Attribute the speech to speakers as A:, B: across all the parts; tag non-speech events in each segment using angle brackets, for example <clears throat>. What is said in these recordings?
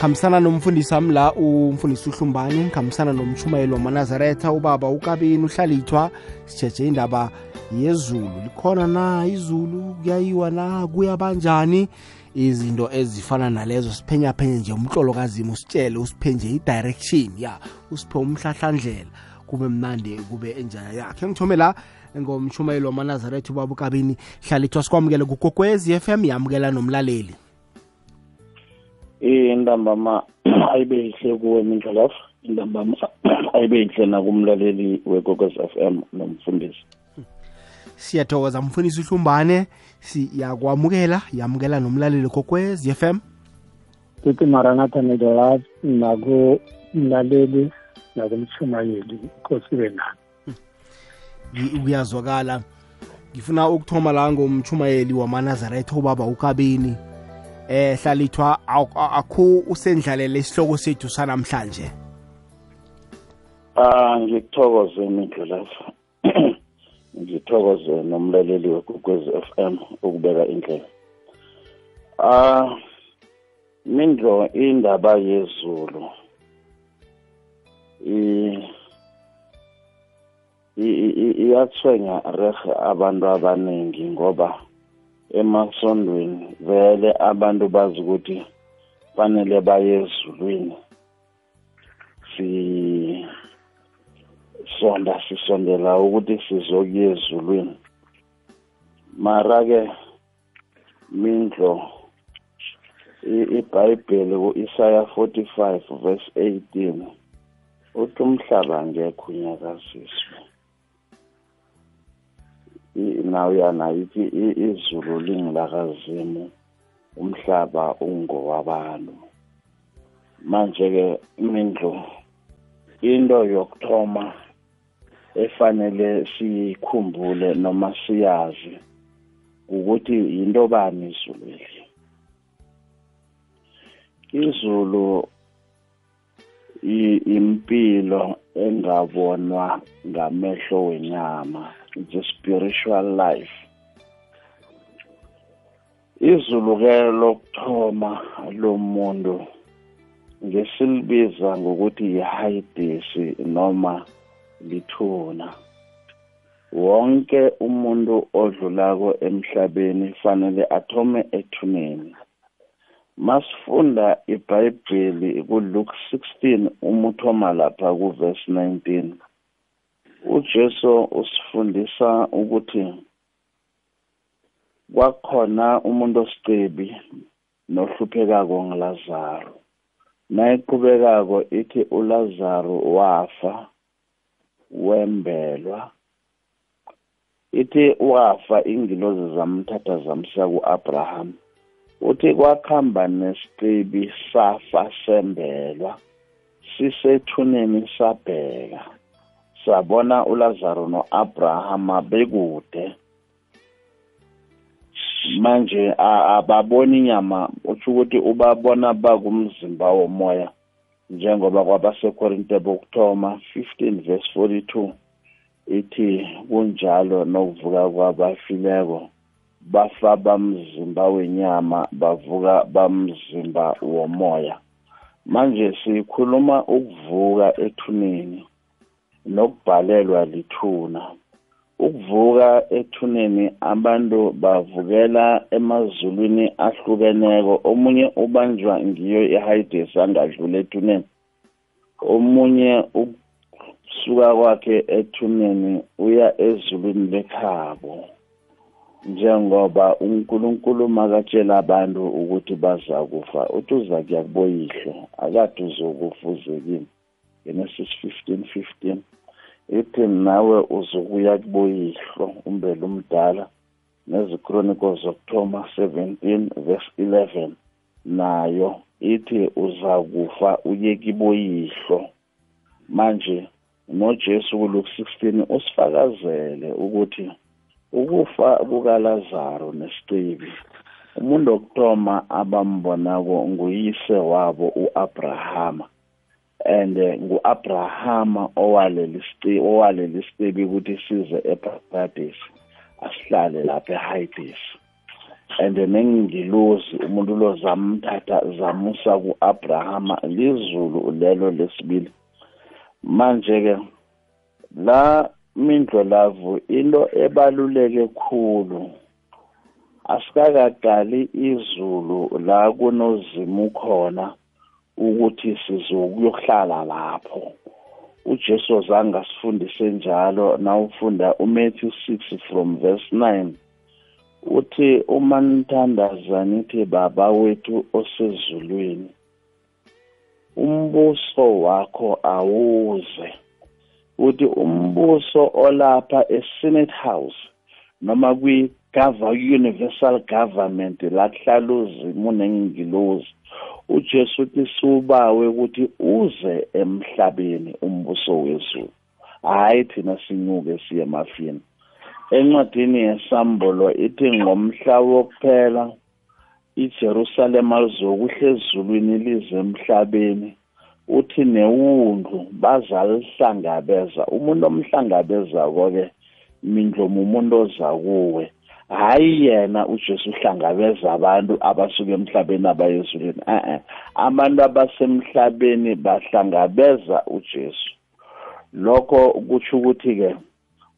A: khambisana nomfundisi wami la umfundisi uhlumbani khambisana nomshumayeli wamanazaretha ubaba ukabini uhlalithwa sijeje indaba yezulu. Likhona na? Izulu kuyayiwa na? Kuya banjani? Izinto ezifana nalezo siphenya phenye nje umhlolo kazimo usitshele usiphenje i-direction ya usiphe umhlahlandlela. Kube mnandi kube enjaya yakhe. Ngithome la ngomshumayeli wamanazaretha ubaba ukabini hlalithwa sikwamukele kugokwezi m yamukela nomlaleli
B: intambama <clears throat> ayibe yihle kuwe mindlolafu intambama <clears throat> ayibe yihle nakumlaleli wekokos f m nomfundisi.
A: Siyathokoza mfundisi uhlumbane siyakwamukela yamukela nomlaleli kokwez f m.
C: Tithi maranatha midolaf nakumlaleli nakumshumayeli inkosi nani
A: kuyazwakala ngifuna ukuthoma la ngomchumayeli wamanazaretha ubaba ukabini eh hlalithwa akhu usendlalele isihloko sethu sanamhlanje?
B: Ah ngikuthokoze mindlu lapha <clears throat> ngithokoze nomlaleli wekwekwezi FM ukubeka indlela. Ah mindlo indaba yezulu iyathwenya rehe abantu abaningi ngoba emasondweni vele abantu bazi ukuthi fanele baye ezulwini. Sisonda sisondela ukuthi sizokuya ezulwini. Mara-ke mindlo ibhayibheli ku-isaya 45 verse 18 uthi umhlaba ngekho unyakaziswe nawuyana yithi izulu lingilakazimu umhlaba ungowabantu. Manje-ke mindlu into yokuthoma efanele siyikhumbule noma siyazi ukuthi yinto bani izulu eli izulu impilo engabonwa ngamehlo wenyama. The spiritual life. Izulu ke lokuthoma lomuntu ngesilibiza ngokuthi yihayidesi noma lithuna. Wonke umuntu odlulako emhlabeni fanele athome ethuneni. Masifunda ibhayibheli kuLuke 16 umuthoma lapha kuverse 19 uJesu usifundisa ukuthi kwakhona umuntu osicebi nohluphekako ngilazaro nayiqhubekako ithi ulazaro wafa wembelwa. Ithi wafa ingilozi zamthatha zamsa ku-abraham. Uthi kwakuhamba nesicebi safa sembelwa sisethuneni sabheka. Sabona uLazaro noAbrahama bekude. Manje ababoni inyama utsho ukuthi ubabona bakumzimba womoya njengoba kwabasekorinte bokuthoma 15 verse 42 ithi kunjalo nokuvuka kwabafileko bafa bamzimba wenyama bavuka bamzimba womoya. Manje sikhuluma ukuvuka ethuneni. Nokubhalelwa lithuna. Ukuvuka ethuneni abantu bavukela emazulwini ahlukeneko. Omunye ubanjwa ngiyo ihayidesi angadlula ethuneni. Omunye ukusuka kwakhe ethuneni uya ezulwini lekhabo. Njengoba unkulunkulu makatshela abantu ukuthi baza kufa uthi uza kuya kuboyihlo akade uzokufa uzekini Genesis 15:15 ithi nawe uzokuya kuboyihlo umbele umdala. Nezichronicles zokuthoma 17 verse 11 nayo ithi uzakufa uye kiboyihlo. Manje noJesu kuLuke 16 usifakazele ukuthi ukufa kukaLazaro nesicebi umuntu okuthoma abambonako nguyise wabo uAbrahama. And eh, ngu-abrahama owaleli isicebi ukuthi size eparadesi asihlale lapha ehayidesi and nengilozi umuntu lo zamthatha zamusa ku-abrahama lizulu lelo lesibili. Manje-ke la mindlo lavu into ebaluleke khulu. Asikakaqali izulu la kunozimu khona. Ukuthi sizokuyohlala lapho. uJesu zange asifundise njalo nawufunda uMatthew 6 from verse 9 uthi uma nithandaza nithi baba wethu osezulwini umbuso wakho awuze. Uthi umbuso olapha eSenate House noma kwi universal government la kuhlala uzimu nengilozi uJesu uthi subawe ukuthi uze emhlabeni umbuso wezulu. Hayi thina sinyuke siye emafini. Encwadini yesambolo ithi ngomhla wokuphela iJerusalema lizokuhla ezulwini lize emhlabeni. Uthi newundlu bazalihlangabeza umuntu omhlangabezako-ke mindlomu umuntu oza kuwe. Hayi yena uJesu uhlangabeza abantu abasuka emhlabeni abayezulwini eh abantu abasemhlabeni bahlangabeza uJesu. Lokho kutsho ukuthi ke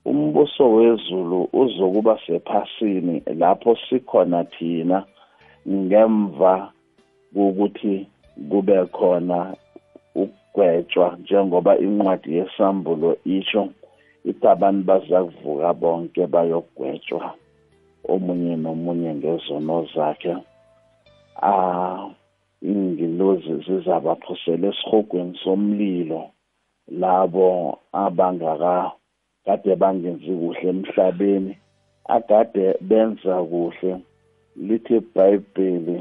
B: umbuso wezulu uzokuba sephasini lapho sikhona thina ngemva kokuthi kube khona ukugwetshwa njengoba incwadi yesambulo isho ithi abantu baza kuvuka bonke bayogwetshwa omunye nomunye ngezono zakhe ah ingilozi zizabaphosela esihogweni somlilo labo abangaka kade bangenzi kuhle emhlabeni akade benza kuhle lithi iBhayibheli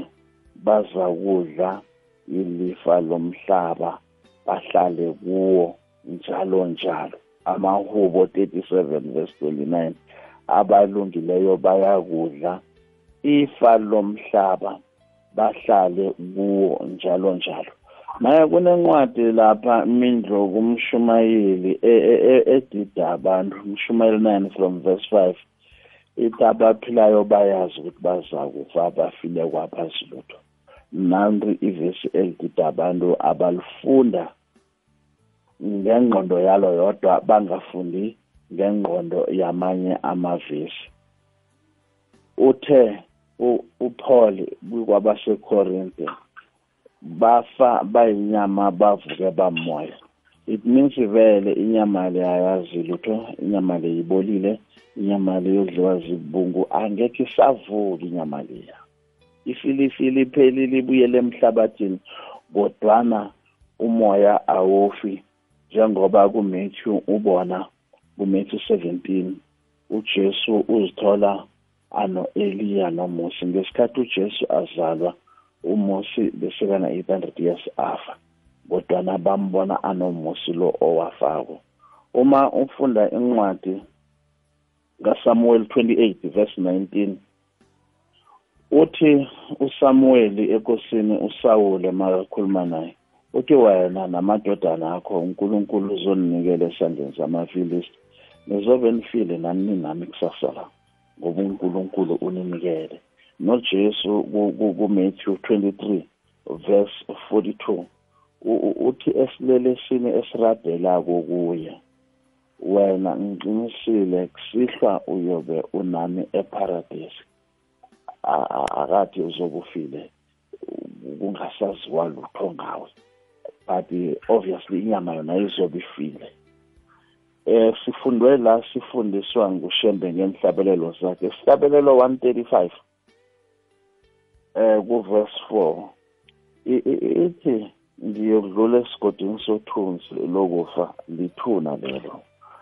B: baza kudla ilifa lomhlaba bahlale kuwo njalo njalo. Amahubo 37 verse 29 abalungileyo bayakudla. Ifa lomhlaba bahlale kuwo njalo njalo. Manje kunencwadi lapha mindlo kumshumayeli e, e, e, edida abantu umshumayeli 9 from verse 5 ithi abaphilayo bayazi ukuthi bazakufa bafile kwabazi lutho nanti ivesi elidida abantu abalifunda ngengqondo yalo yodwa bangafundi ngengqondo yamanye amavesi. Uthe uPaul kwabaseKorinte bafa bayinyama bavuke bamoya. It means vele inyama le ayazi lutho inyama le ibolile inyama le yodliwa zibungu angekho isavuka inyama leya. Ifilifili iphelile ibuyele emhlabathini kodwana umoya awofi njengoba kuMatthew ubona kuMatthew 17 uJesu uzithola ano Eliya noMosi. Ngesikhathi uJesu azalwa uMosi besekana 800 years afa kodwa bambona anoMosi lo owafako uma ufunda incwadi kaSamuel 28 verse 19 uthi uSamuel ekosini uSawule makakhuluma naye uthi wena namadodana akho uNkulunkulu uzoninikela esandleni samafilisti. Nizobe nifile nani ninami kusasa la? Ngoba uNkulunkulu uninikele. noJesu kuMatthew 23 verse 42 uthi esilelesini esirabhelako kuye wena ngiqinisile kusihlwa uyobe unami eparadise. Akathi uzobufile kungasaziwa lutho ngawe. But obviously inyama yona izobe ifile. Eh sifundwe la sifundiswa ngushembe ngenhlabelelo zakhe. Isihlabelelo 135 eh ku verse 4 ithi ngiyokudlula esigodini sothunzi lokufa lithuna lelo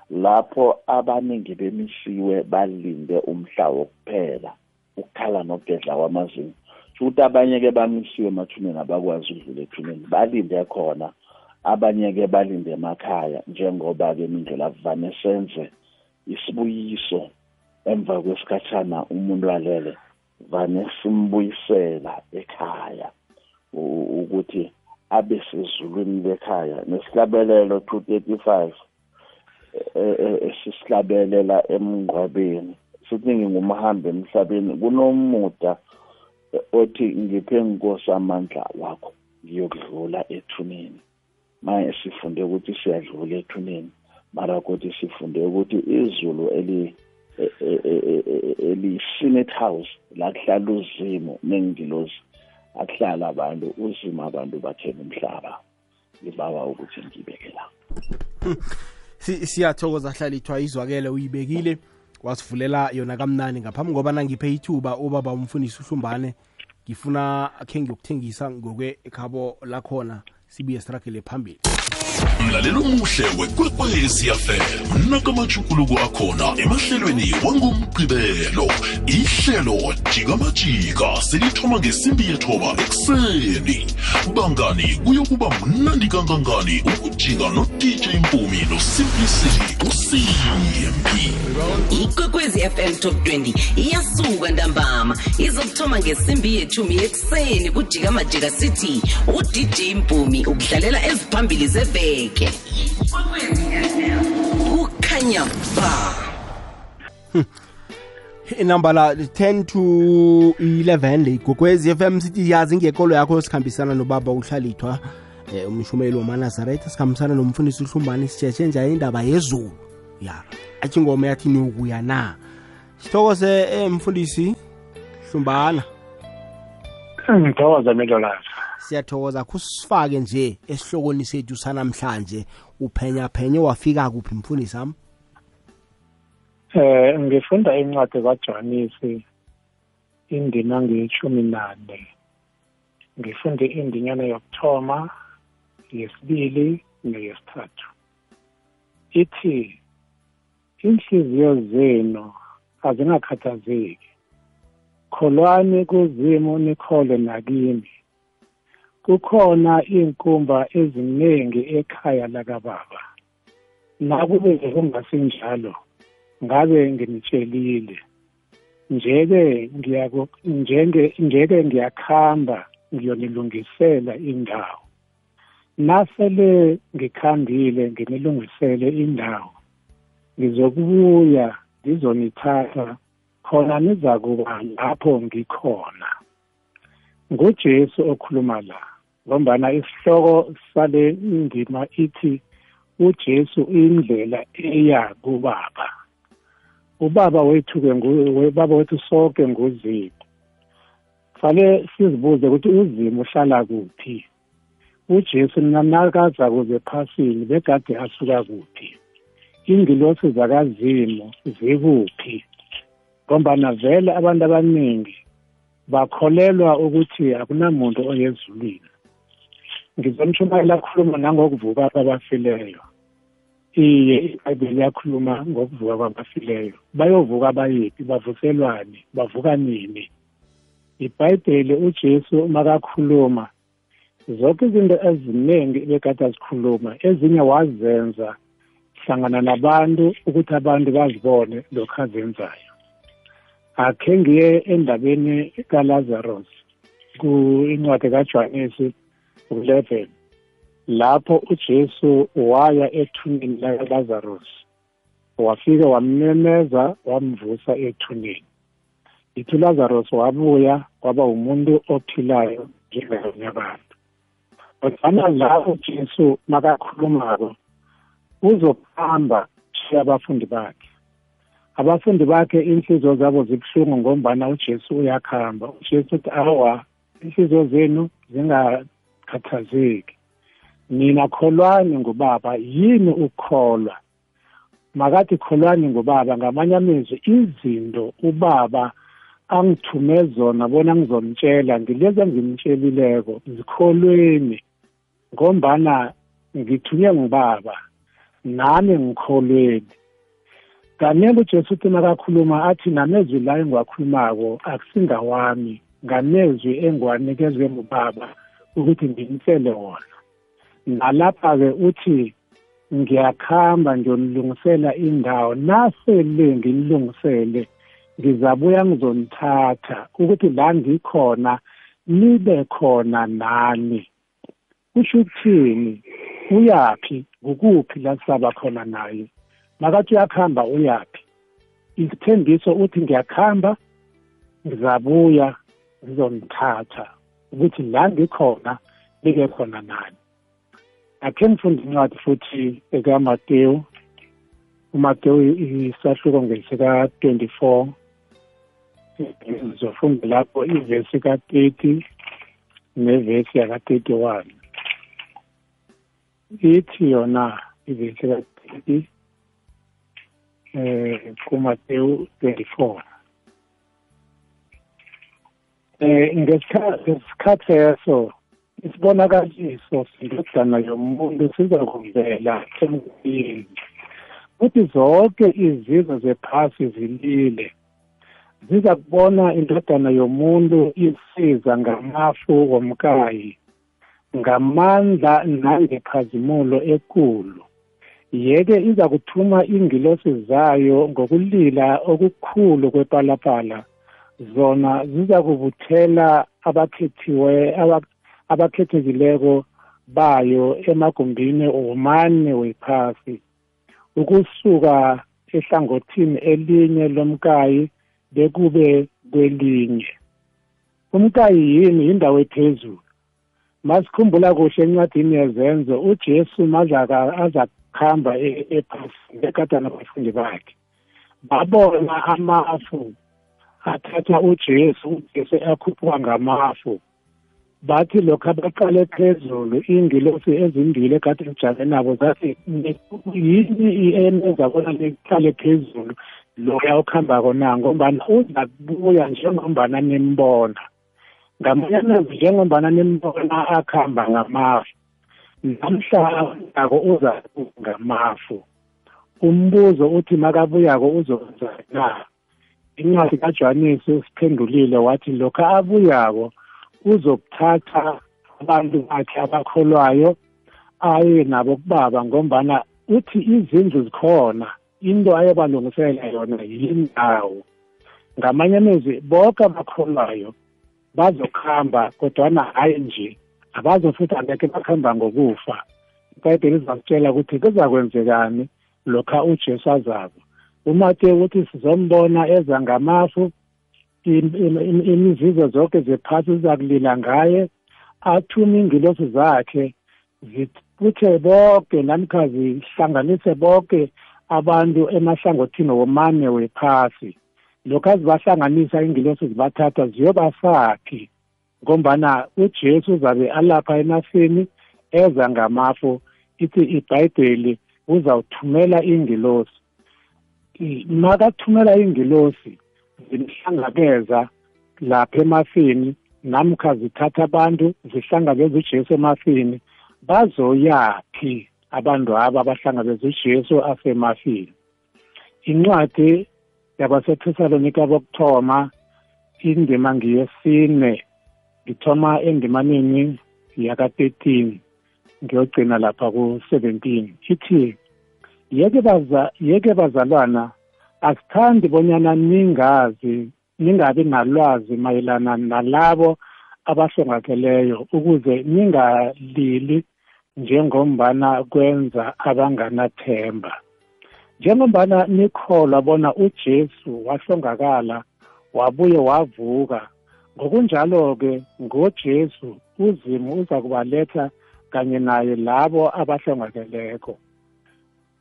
B: lapho abaningi bemisiwe balinde umhla wokuphela ukukhala nokugedla kwamazinyo ukuthi abanye-ke bamisiwe emathuneni abakwazi ukudlula ethuneni balinde khona abanye-ke balinde emakhaya njengoba-ke mindlela kuvane senze isibuyiso emva kwesikhathana umuntu alele vane simbuyisela ekhaya ukuthi abe sezulwini lekhaya. Nesihlabelelo 235 esisihlabelela emngcwabeni futhi ngingumhambi emhlabeni kunomuda othi ngiphe nkosi amandla wakho ngiyokudlula ethuneni. Manje sifunde ukuthi siyadlula ethuneni mara kodwa sifunde ukuthi izulu eli e, e, e, eli-senate house la kuhlala uzimo nengilozi akuhlala abantu uzimo abantu bathela umhlaba. Ngibawa ukuthi ngibeke la.
A: Siyathokoza hlalithwa izwakele uyibekile. Wasivulela yona kamnani ngaphambi ngoba nangiphe ithuba ubaba umfundisi uhlumbane ngifuna khe ngiyokuthengisa ngokwe ekhabo lakhona sibuye siragele phambili
D: mlaleli omuhle wekwekwezi fm nakamajukuluko akhona emahlelweni wangomgqibelo. Ihlelo jikamajika selithoma ngesimbi yethoba ekuseni. Bangani kuyokuba mnandi kangangani ukujika no-dj mpumi nosimplicity usimbi
E: ikwekwezi fm top 20 iyasuka ntambama. Izokuthoma ngesimbi yethumi ekuseni kujika majika city. Udj mpumi ukudlalela eziphambili zeveke. Kukhanya ba.
A: Inamba la 10 to 11 le gogwezi FM sithi yazi ngekolo yakho sikhambisana nobaba uhlalithwa eh, umshumeli wamanazaretha sikhambisana nomfundisi uhlumbane sitshetshe njani indaba yezulu ya athi ingoma yathi niyokuya na? Sithokoze eh, mfundisi hlumbana.
C: Ngithokoza melolaza
A: siyathokoza kusifake nje esihlokweni sethu sanamhlanje. Uphenya phenye wafika kuphi mfundisi sami
C: eh ngifunda incwadi kaJohanesi indima ngeyishumi nane ngifunde indinyana yokuthoma yesibili neyesithathu. Ithi inhliziyo zenu azingakhathazeki. Kholwani kuzimu nikhole nakimi. Kukhona iy'nkumba eziningi ekhaya lakababa. Nakube kungasinjalo ngabe nginitshelile. Njeke ngiyako njenge njeke ngiyakhamba ngiyonilungisela indawo. Nasele ngikhambile nginilungisele indawo ngizokubuya ngizonithatha khona nizakuba lapho ngikhona. Ngujesu okhuluma la ngombana isihloko sale ndima ithi ujesu indlela eya kubaba. Ubaba wethu-ke ubaba wethu sonke nguzimu. Fale sizibuze ukuthi uzimo uhlala kuphi? Ujesu nanakaza kuze ephasini begade asuka kuphi? Ingilosi zakazimu zikuphi? Ngombana vele abantu abaningi bakholelwa ukuthi akunamuntu oyezulwini. Ngizomshumayela akhuluma nangokuvuka kwabafileyo. Iye ibhayibheli liyakhuluma ngokuvuka kwabafileyo. Bayovuka bayiphi? Bavuselwane? Bavuka nini? Ibhayibheli ujesu makakhuluma. Zonke izinto eziningi bekade azikhuluma ezinye wazenza hlangana nabantu ukuthi abantu bazibone lokhu azenzayo. Akhe ngiye endabeni kalazarus ku-incwadi kajohanesi u-11 lapho ujesu waya ethuneni lakalazarus wafika wamemeza wamvusa ethuneni. Ithi ulazarus wabuya kwaba umuntu ophilayo njengabanye abantu. Kodwana la ujesu makakhulumako uzokuhamba shiya abafundi bakhe. Abafundi bakhe inhliziyo zabo zibuhlungu ngombana ujesu uyakhamba. Ujesu uthi awa inhliziyo zenu zingakhathazeki. Nina kholwani ngubaba yini ukukholwa? Makathi kholwani ngubaba ngamanye amezwi izinto ubaba angithume zona bona ngizomtshela ngilezi engimtshelileko zikholweni. Ngombana ngithunywe ngubaba nami ngikholweni. Kanele ujesu uthi makakhuluma athi namezwi la engiwakhulumako akusingawami ngamezwi engiwanikezwe ngubaba ukuthi ngimtshele wona. Nalapha-ke uthi ngiyakhamba ngiyonilungisela indawo. Nasele nginilungisele ngizabuya ngizonithatha ukuthi la ngikhona nibe khona nani. Kusho ukuthini? Uyaphi? Kukuphi la sisaba khona naye? Makathi uyakuhamba uyaphi? Isithembiso uthi ngiyakhamba ngizabuya ngizomthatha ukuthi la ngikhona bike khona nani. Akhe ngifunde incwadi futhi ekaMateyu. uMateyu isahluko ngesika-24 ngizofunda lapho ivesi ka-30 nevesi yaka-31 ithi yona ivesi ka-30 eh kuMateyu 24 eh ngesikhathi eso isibonakaliso sindodana yomuntu sizakuvela emkuyeni futhi zonke izizwe zephasi zilile. Ziza kubona indodana yomuntu isiza ngamafu womkayi ngamandla nangephazimulo ekulu. Yeke iza kuthuma ingilosi zayo ngokulila okukhulu kwepalapala. Zona ziza kubuthela abakhethiwe abakhethekileko bayo emagumbini womane wephasi. Ukusuka ehlangothini elinye lomkayi bekube kwelinye. Umkayi yini? Yindawo ephezulu. Masikhumbula kuhle encwadini yezenzo ujesu maza kuhamba ephasini ekade nabafundi bakhe. Babona amafu athatha ujesu ujesu akhuphuka ngamafu. Bathi lokhu abaqale phezulu iingilosi ezimbili ekade lijame nabo zathi yini eneza bona liqale phezulu? Loya okuhambako na? Ngombana uza kubuya njengombana nimbona. Ngamanye amazwi njengombana nimbona akuhamba ngamafu. Namhla nako uza ngamafu umbuzo uthi makabuyako uzokwenza na? Incwadi kaJohanesi usiphendulile wathi lokho abuyako uzokuthatha abantu bakhe abakholwayo aye nabo kubaba ngombana uthi izindlu zikhona into ayebalungisela yona yindawo ngamanye amezwi bonke abakholwayo bazokuhamba kodwana hayi nje abazo futhi angeke bakuhamba ngokufa. Ibhayibheli izakutshela ukuthi kuzakwenzekani lokha ujesu azabo umateyu uthi sizombona eza ngamafu imizizo zonke zephasi zizakulila ngaye athume ingilosi zakhe ziputhe bonke namkha zihlanganise bonke abantu emahlangothini womane wephasi. Lokhu azibahlanganisa ingilosi zibathatha ziyobasakhi ngombana uJesu uzabe alapha emafini eza ngamafu ithi ibhayibheli uzawuthumela ingilosi. Makathumela ingilosi zimhlangabeza lapha emafini namkha zithatha abantu zihlangabeza ujesu emafini bazoyaphi abantu aba abahlangabeza ujesu asemafini incwadi yabasethesalonika bokuthoma indima ngiyesine ngithoma endimaneni yaka-13 ngiyogcina lapha ku-17 ithi yeke baza yeke bazalwana asithandi bonyana ningazi ningabi nalwazi mayelana nalabo abahlongakeleyo ukuze ningalili njengombana kwenza abanganathemba. Njengombana nikholwa bona ujesu wahlongakala wabuye wavuka ngokunjalo-ke ngojesu uzimu uza kubaletha kanye naye labo abahlongakeleko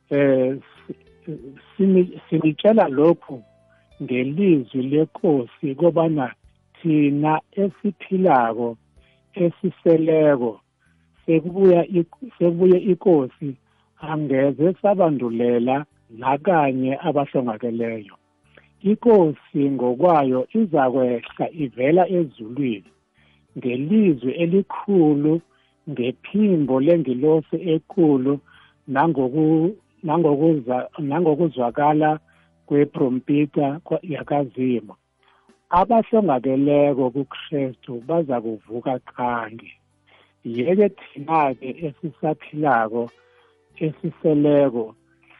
C: eh sinitshela lokhu ngelizwi lenkosi kobana thina esiphilako esiseleko sekubuya sekubuye inkosi angeze sabandulela nakanye abahlongakeleyo inkosi ngokwayo izakwehla ivela ezulwini ngelizwi elikhulu ngephimbo lengilosi ekhulu nangokuzwakala kweprompita yakazima abahlongakeleko kukristu baza kuvuka qangi yeke thina-ke esisaphilako esiseleko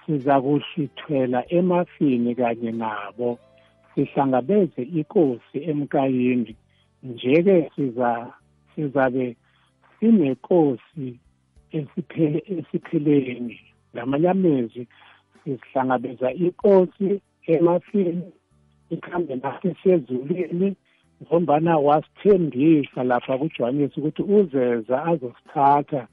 C: sizakuhlithwela emafini kanye nabo. Sihlangabeze inkosi emkayini njeke siza sizabe sinenkosi esipheleni. Ngamanye amezwi sihlangabeza inkosi emafini ikhambe nathi sezulwini ngombana wasithembisa lapha kuJohanesi ukuthi uzeza azosithatha.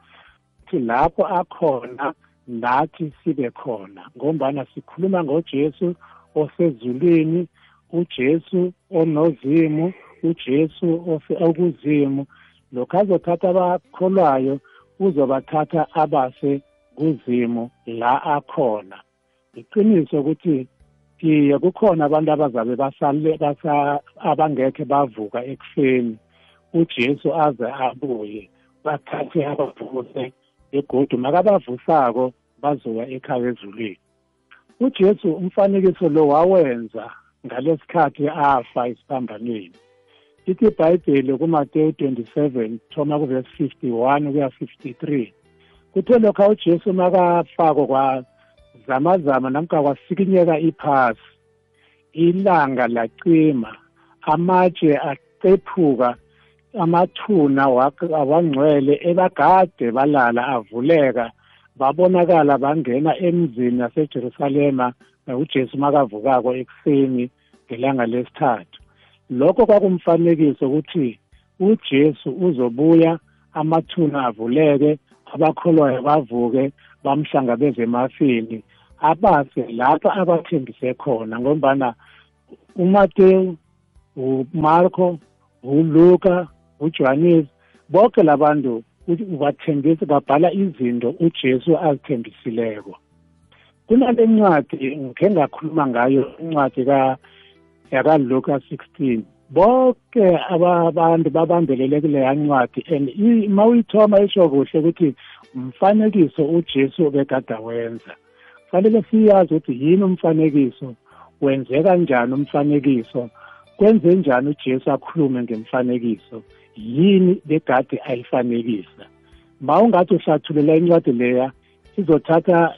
C: Ukuthi lapho akhona nathi sibe khona ngombana sikhuluma ngoJesu osezulwini uJesu onozimu uJesu okuzimu. Lokho azothatha abakholwayo uzobathatha abase kuzimu la akhona. Iqiniso ukuthi iye kukhona abantu abazabe basale basa abangekhe bavuka ekuseni uJesu aze abuye bathathe abavuse egodu makabavusako bazoya ekhaya ezulwini. uJesu umfanekiso lo wawenza ngalesikhathi afa esiphambanweni ithi ibhayibheli kumateyu 27 thoma kuvesi 51 kuya 53 kuthe lokho ujesu makafako kwazamazama namka kwasikinyeka iphasi ilanga lacima amatshe aqephuka amathuna wangcwele ebagade balala avuleka. Babonakala bangena emzini yasejerusalema ujesu makavukako ekuseni ngelanga lesithathu. Lokho kwakumfanekiso ukuthi ujesu uzobuya amathuna avuleke abakholwayo bavuke bamhlangabeze emafini. Abase lapha abathembise khona ngombana uMateyu uMarko uLuka uJohannes bonke labantu ubathembisa babhala izinto uJesu azithembisileko kunale ncwadi ngikhe ngakhuluma ngayo incwadi yakaluka 16 bonke abantu babambelele kuleya ncwadi and uma uyithoma isho kuhle ukuthi umfanekiso ujesu obekade wenza. Fanele siyazi ukuthi yini umfanekiso wenzeka kanjani umfanekiso kwenze njani ujesu akhulume ngemfanekiso. Yini begade ayifanekisa? Ma ungathi uhlathulela incwadi leya izothatha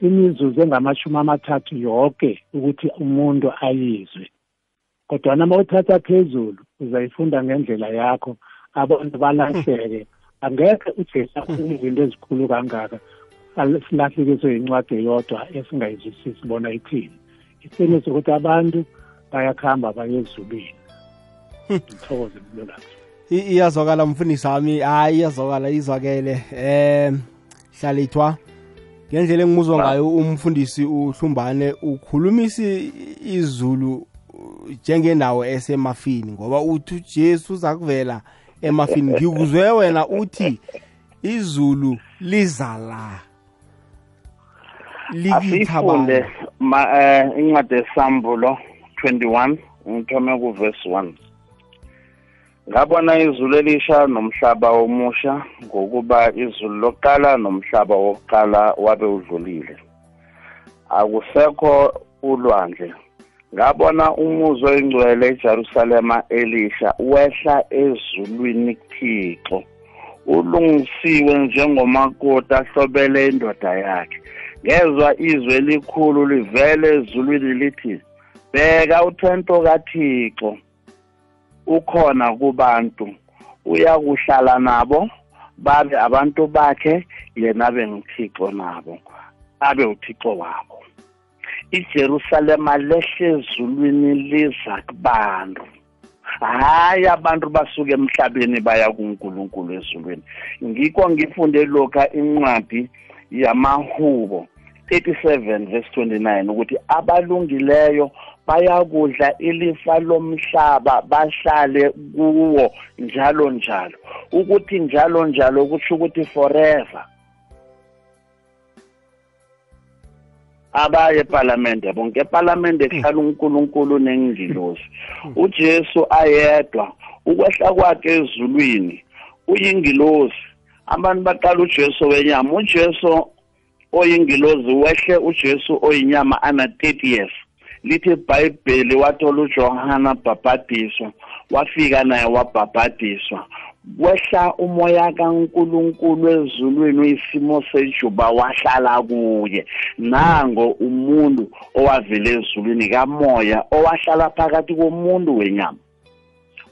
C: imizuzu engamashumi amathathu yonke ukuthi umuntu ayizwe. Kodwa nama uthatha phezulu uzayifunda ngendlela yakho abantu balahleke. Angeke ujesu akhulume izinto ezikhulu kangaka silahlekiswe yincwadi eyodwa esingayizwisisi bona ithini. Iqiniso ukuthi abantu bayakuhamba baye ezulwini. Ngithokoze mlolakho
A: iyazwakala mfundisi wami hayi iyazwakala izwakele. Eh hlalithwa ngendlela engimuzwa ngayo umfundisi uhlumbane ukhulumisa izulu njengendawo esemafini ngoba uthi uJesu uza kuvela emafini. Ngikuzwe wena uthi izulu liza la.
B: Asifunde ma incwadi yesambulo 21 ngithome kuverse 1 ngabona izulu elisha nomhlaba omusha ngokuba izulu lokuqala nomhlaba wokuqala wabe udlulile. Akusekho ulwandle. Ngabona umuzi oyingcwele eJerusalema elisha wehla ezulwini kuThixo. Ulungisiwe njengomakoti ahlobele indoda yakhe. Ngezwa izwi elikhulu livele ezulwini lithi bheka uthento kaThixo. Ukhona kubantu uyakuhlala nabo babe abantu bakhe yena abe nguthixo nabo abe uthixo wabo. iJerusalema lehle ezulwini liza kubantu. Hayi abantu basuka emhlabeni baya kuNkulunkulu ezulwini. Ngikho ngifunde lokha incwadi yamahubo 37 verse 29 ukuthi abalungileyo bayakudla ilifa lomhlaba bahlale kuwo njalo njalo. Ukuthi njalo njalo kutsho ukuthi forever. Abaye epalamente bonke epalamente kuhlala uNkulunkulu nengilosi uJesu ayedwa ukwehla kwakhe ezulwini uyingilosi. Abantu baqala uJesu wenyama. uJesu oyingilozi wehle uJesu oyinyama ana 30 years. Lithi iBhayibheli wathola uJohana bhabhadiswa wafika naye wabhabhadiswa wehla umoya kaNkuluNkulu ezulwini uyisimo sejuba wahlala kuye. Nango umuntu owavela ezulwini kamoya owahlala phakathi komuntu wenyama.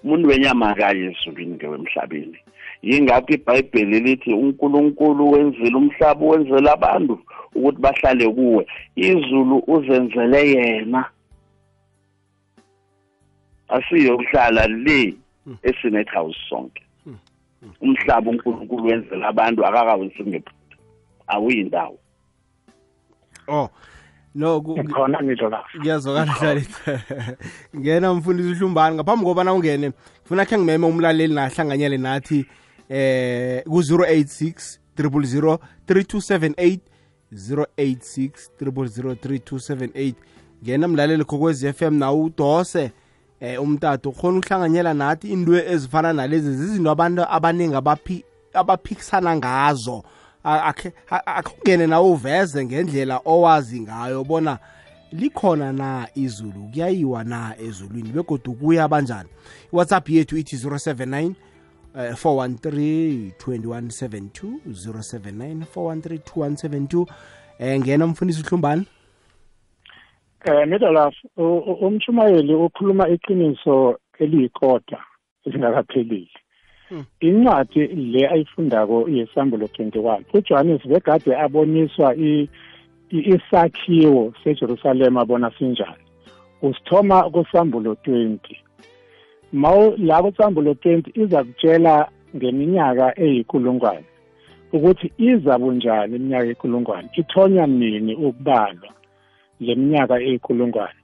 B: Umuntu wenyama akayi ezulwini ngewemhlabeni yingakho ibhayibheli lithi unkulunkulu wenzile umhlaba wenzela abantu ukuthi bahlale kuwe. Izulu uzenzele yena. Asiyokuhlala le esinet house sonke. Umhlaba unkulunkulu wenzela abantu akakawisi ngephutha. Awuyindawo.
A: Oh no
C: khona ngitsho la
A: ngiyazwakala hlaletha ngena mfundisi uhlumbani ngaphambi kobana ungene ngifuna khe ngimeme umlaleli nahlanganyele nathi. Eh ku-086 000 3278 086 000 3278 ngena mlaleli khokwezi FM nawe udose. Eh umtato ukhona uhlanganyela nathi into ezifana nalezi zizinto abantu abaningi abaphi abaphikisana ngazo. Akungene nawe uveze ngendlela owazi ngayo bona likhona na izulu kuyayiwa na ezulwini begodwa kuya banjani. Iwhatsapp yethu ithi 079 413 2172 079 413 2172 eh ngena umfundisi uhlumbani
C: eh Midolaf umshumayeli ukhuluma iqiniso eliyikota esingakaphelile incwadi le ayifundako yesambulo 21 uJohannes begade aboniswa isakhiwo seJerusalem abona sinjani usithoma kusambulo 20 mawu la kusambulo 20 iza kutshela ngeminyaka eyikulungwane ukuthi iza bunjani iminyaka eyikulungwane ithonya nini ukubalwa leminyaka eyikulungwane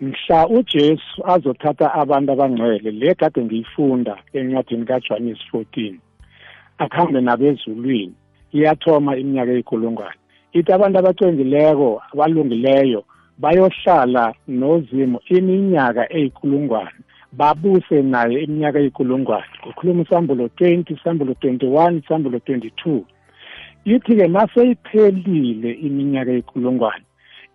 C: mhla uJesu azothatha abantu abangcwele le kade ngiyifunda encwadini kaJohn 14 akuhambe nabezulwini iyathoma iminyaka eyikulungwane ithi abantu abacwengileko abalungileyo bayohlala nozimo iminyaka eyikulungwane babuse naye iminyaka eyikulungwane. Ukhuluma isambulo 20 isambulo 21 isambulo 22 ithi-ke naseyiphelile iminyaka eyikulungwane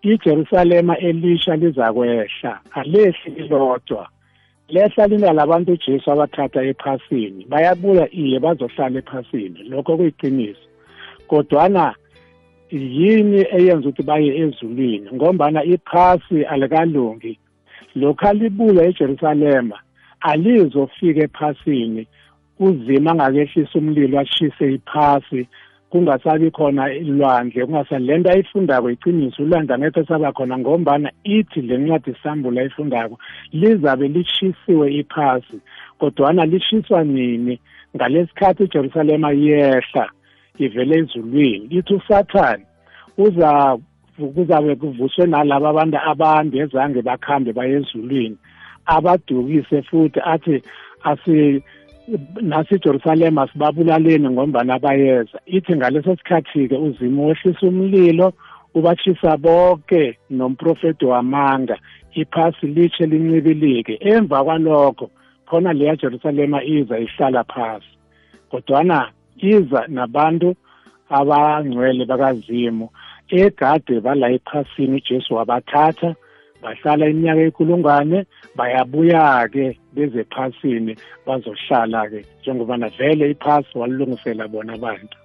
C: iJerusalema elisha lizakwehla alehli lilodwa. Lehla linalabantu uJesu abathatha ephasini bayabuya iye bazohlala ephasini. Lokho kuyiqiniso. Kodwana yini eyenza ukuthi baye ezulwini? Ngombana iphasi alikalungi. Lokhu alibuya eJerusalema alizofika ephasini uzima angakehlisa umlilo ashise iphasi kungasabi khona ilwandle kungasali le nto ayifundako iqiniso ulwandle angekho saba khona ngombana ithi le ncwadi sambulo ayifundako lizabe lishisiwe iphasi. Kodwana lishiswa nini? Ngalesikhathi ijerusalema yehla ivele ezulwini lithi usathane uza kuzabe kuvuswe nalabo abantu abande ezange bakhambe baye ezulwini. Abadukise futhi athi asi nasijerusalema sibabulaleni ngombana bayeza. Ithi ngaleso sikhathi-ke uzima wehlisa umlilo ubashisa bonke nomprofeti wamanga. Iphasi litshe lincibilike. Emva kwalokho khona leya jerusalema iza ihlala phasi. Kodwana iza nabantu abangcwele bakazimu. Egade bala ephasini ujesu wabathatha bahlala iminyaka ekulungwane bayabuya-ke beze ephasini bazohlala-ke njengobana vele iphasi walilungisela bona abantu.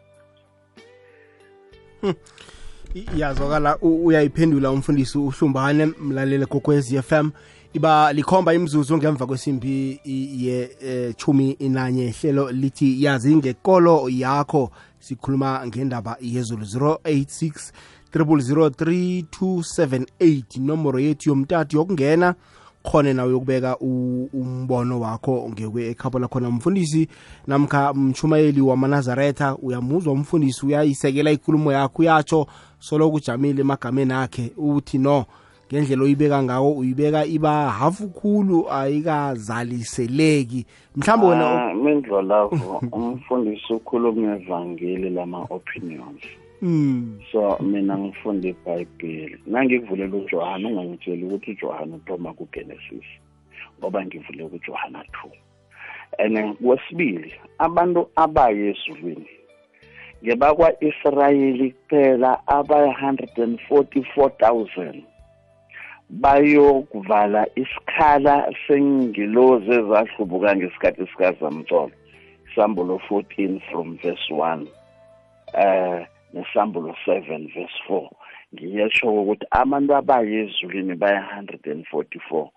A: Iyazwakala uyayiphendula umfundisi uhlumbane mlalele kokwez FM iba likhomba imzuzu ngemva kwesimbi ye-chumi inanye hlelo lithi yazi ngekolo yakho sikhuluma ngendaba yezulu 086 3278 inomboro yethu yomtatu yokungena khone nawe yokubeka umbono wakho ngekwe ekhabo lakhona mfundisi namkha mchumayeli wamanazaretha uyamuzwa umfundisi uyayisekela ikulumo yakho uyatsho solo kujamile emagameni akhe uthi no. Ngendlela oyibeka ngawo uyibeka iba hafu khulu ayikazaliseleki. Mhlawumbe wena
B: mindlo lapho <laughs> umfundisi ukhuluma evangeli lama-opinions.
A: Mm.
B: so mina ngifunde ibhayibheli. Nangikuvulela ujohana ungangitsheli ukuthi ujohana uthoma kugenesis ngoba ngivule kujohana 2 and kwesibili abantu abaye ezulwini ngebakwa-israyeli kuphela abaya-144,000 bayokuvala isikhala sengilozi ezahlubuka ngesikhathi sikazamtsolo isambulo 14 from verse 1 uh nesambulo 7 verse 4 ngiyesho ukuthi abantu abaye ezulwini baya 144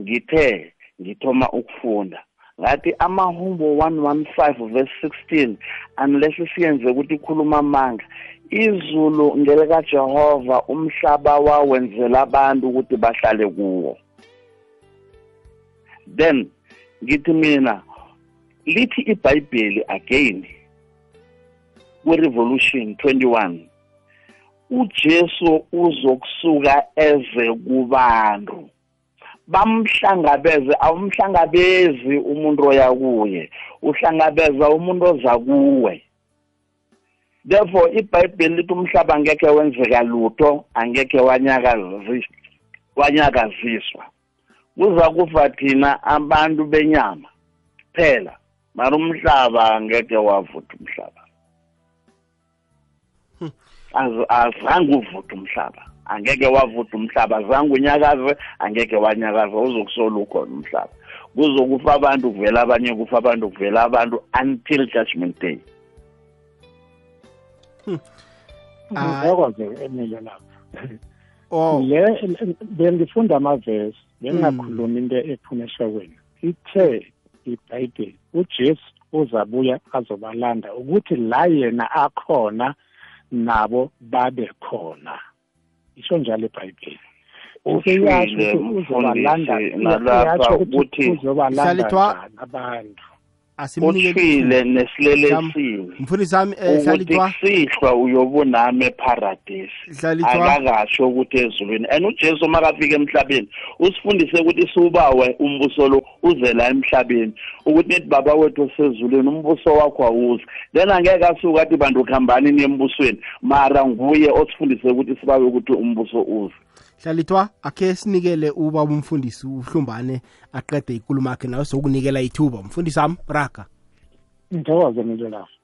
B: ngithe ngithoma ukufunda ngathi amahumbo 115 verse 16 unless siyenze ukuthi ikhuluma amanga izulu ngelikaJehova umhlaba wawenzela abantu ukuthi bahlale kuwo. Then ngithi mina lithi iBhayibheli again kwi-Revolution 21 uJesu uzokusuka eze kubantu. Bamhlangabeze awumhlangabezi umuntu oya kuye uhlangabeza umuntu oza kuwe. Therefore iBhayibheli lithi umhlaba angeke wenzeka lutho angeke wanyakaziswa wanyakaziswa. Kuza kufa thina abantu benyama phela mara umhlaba angeke wavutha umhlaba. Azange uvuthe umhlaba angeke wavutha umhlaba azange unyakaze angeke wanyakaza uzokusola ukhona umhlaba. Kuzokufa abantu kuvela abanye kufa abantu kuvela abantu until judgment day.
C: Ngiyakwazi emile lapho
A: oh.
C: Le bengifunda amavesi bengingakhulumi into ephuma eshokweni ithe ibhayibheli ujesu uzabuya azobalanda ukuthi la yena akhona nabo babe khona. Isho njalo ibhayibheli
B: ushile mfundisi nalapha ukuthi
C: uzobalanda
A: Hlalithwa-
C: njani abantu?
A: Asimnikele
B: ushile nesilelesini.
A: Mfundisi wami eh,
B: ukuthi
A: hlalithwa
B: kusihlwa uyobunami eparadisi
A: hlalithwa
B: akakasho ukuthi ezulwini. And ujesu makafika emhlabeni usifundise ukuthi siwubawe umbuso lo uze la emhlabeni. Ukuthi nithi baba wethu osezulwini umbuso wakho awuze then angeke asuke athi bantu khambani niye embusweni mara nguye osifundise ukuthi sibawe ukuthi umbuso uze
A: hlalithwa akhe sinikele ubaba umfundisi uhlumbane aqede ikulumo yakhe nawe sokunikela ithuba. Mfundisi wami raga
C: ngithokoze mina lapho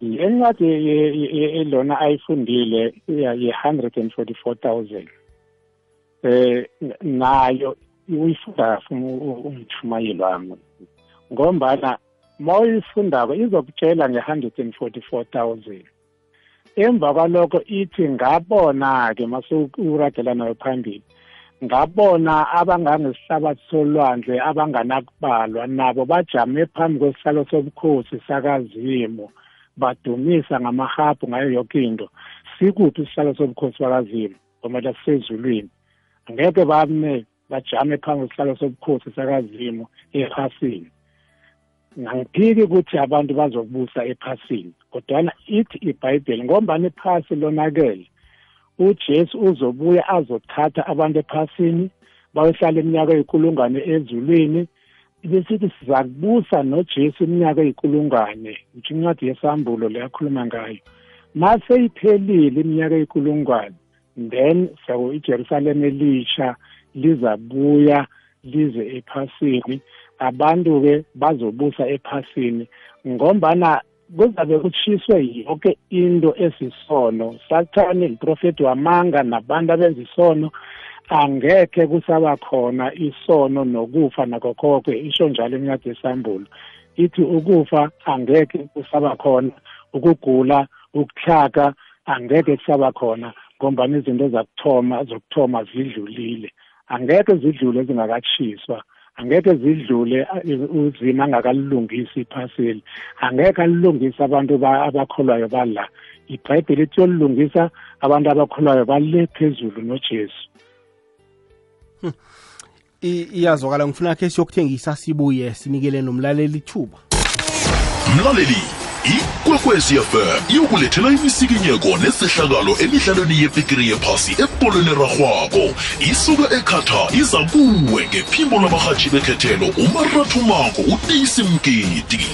C: encwadi ye- ye- ye- elona ayifundile ye-hundred and forty-four thousand eh nayo uyifunda kahle umthumayeli wami. Ngombana ma uyifundako izokutshela nge-hundred and forty-four thousand. Emva kwalokho ithi ngabona-ke masukuradela nayo phambili ngabona abangangesihlabathi solwandle abanganakubalwa nabo bajame phambi kwesihlalo sobukhosi sakazimu badumisa ngamahabhu ngayo yonke into. Sikuphi isihlalo sobukhosi bakazimu? Ngomele sisezulwini. Angeke bame bajame phambi kwesihlalo sobukhosi sakazimu ephasini. Ngangiphiki ukuthi abantu bazokubusa ephasini kodwana ithi ibhayibheli ngombani iphasi lonakele ujesu uzobuya azothatha abantu ephasini bayohlala iminyaka eyinkulungwane ezulwini besithi siza kubusa nojesu iminyaka eyinkulungwane ngisho incwadi yesambulo leyakhuluma ngayo. Mase iphelile iminyaka eyinkulungwane then sako ijerusalem elisha lizabuya lize ephasini. Abantu-ke bazobusa ephasini ngombana kuzabe kutshiswe yonke into esisono. Sathane iprofeti wamanga nabantu abenza isono angekhe kusaba khona isono nokufa nakho konke isho njalo incwadi yesambulo ithi ukufa angekhe kusaba khona ukugula ukuhlaka angeke kusaba khona ngombana izinto zakuthoma zokuthoma zidlulile. Angeke zidlule zingakatshiswa. Angeke zidlule uzima angakalungisi iphaseli. Angeke alilungise abantu ba- abakholwayo bala. Ibhayibheli ithi yolilungisa abantu abakholwayo bale phezulu nojesu.
A: I- iyazwakala ngifuna khe siyokuthengisa sibuye sinikele nomlaleli ithuba.
D: Mlaleli ikwekwezi fm iyokulethela imisikinyeko nesehlakalo emidlalweni yebhigiri yephasi ebolweni rarhwako isuka ekhata iza kuwe ngephimbo labarhatshi bekhethelo umarathumako uteyisi mgidi.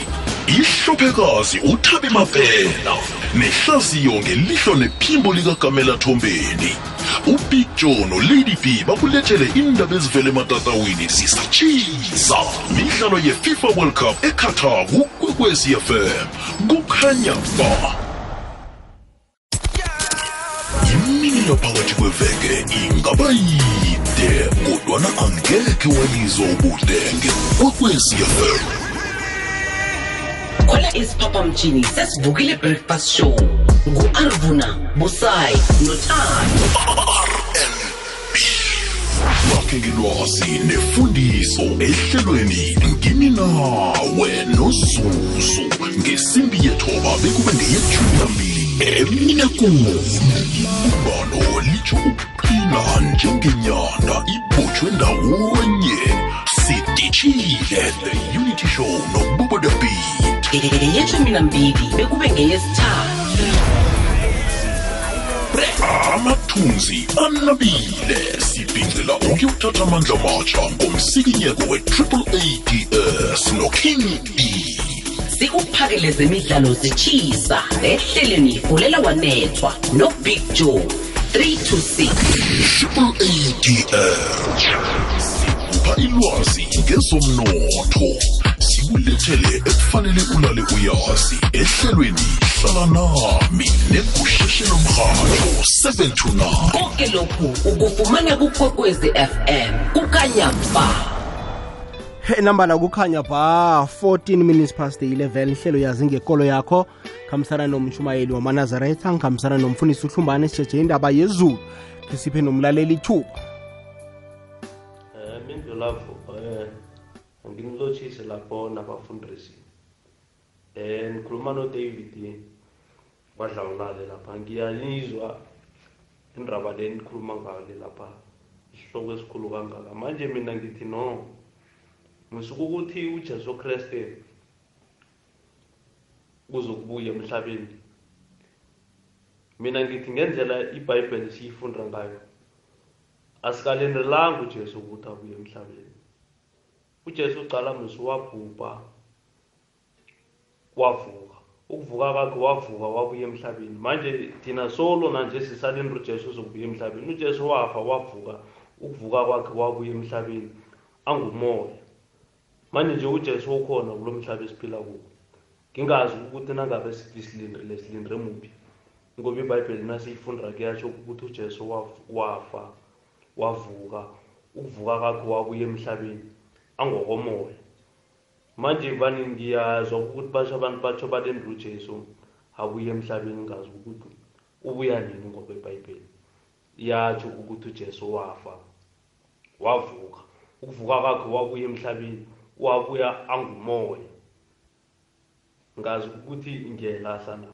D: Ihlophekazi uthabi mapela nehlaziyo ngelihlo nephimbo likagamela thombeni. Ubig joe nolady b bakulethele indaba ezivele ematatawini. Sisatshisa midlalo yefifa world cup eqatar kukwekwecfm kukhanya ba. Imilo phakathi kweveke ingaba yide kodwana angekhe wayizwa ubudenge ngekwekwecfm fm
E: khwela isiphaphamtshini sesivukile breakfast show ngu-arvuna busayi nothando
D: wakheke lwazi nefundiso ehlelweni ngini nawe nozuzu. Ngesimbi yethoba bekube ngeyethumi nambili emine kuni. Umbano litsho ukuqina njengenyanda ibotshwe ndawonye. Sidishile the unity show nobubo the beat.
E: Yeshumi nambili bekube ngeyesithathu
D: amathunzi anabile sibhincela ukuyothatha amandla matsha ngomsikinyeko we-triple ads noking d
E: sikuphakele zemidlalo zitshisa ehleleni fulela wanethwa nobig joe 326
D: triple ads sikupha ilwazi ngezomnotho. Sikulethele ekufanele ulale uyazi ehlelweni hlala nami negusheshe lomrhatho 7 to 9
E: konke lokhu ukufumana kukwekwezi fm kukanyamba
A: Hey nambala kukhanya ba 14 minutes past 11 ihlelo yazi ngekolo yakho. Khambisana nomshumayeli wamanazaretha ngikhambisana nomfundisi uhlumbane sijeje indaba yezulu sisiphe nomlaleli ithuba
F: Eh mindlulavu eh ngimlotshise lapho nabafundisi. Eh ngikhuluma no David wadlawulale lapha. Ngiyalizwa indaba le nikhuluma ngayo lapha. Isihloko esikhulu kangaka. Manje mina ngithi no. Ngisuka ukuthi uJesu Kriste kuzokubuya emhlabeni. Mina ngithi ngendlela iBhayibheli siyifunda ngayo asikalindelanga uJesu ukuthi abuye emhlabeni. uJesu ucala msuwabhubha wavuka ukuvuka kwakhe wavuka wabuya emhlabeni. Manje thina solo nanje sisalinde uJesu uzobuya emhlabeni. uJesu wafa wavuka ukuvuka kwakhe wabuya emhlabeni. Angumoya. Manje nje uJesu ukhona kulo mhlaba esiphila kuwo. Ngingazi ukuthi nangabe sithi silindrile silindire muphi ngoba iBhayibheli nasiyifunda kuyasho ukuthi uJesu waf- wafa wavuka ukuvuka kwakhe wabuya emhlabeni. Angokomoya. Manje vane ngiyazwa ukuthi basho abantu batsho balendra ujesu abuye emhlabeni ngazi ukuthi ubuya nini ngoba ibhayibheli yatsho ukuthi ujesu wafa wavuka. Ukuvuka kwakhe wabuya emhlabeni wabuya angumoya. Ngazi ukuthi ngiyayilahla na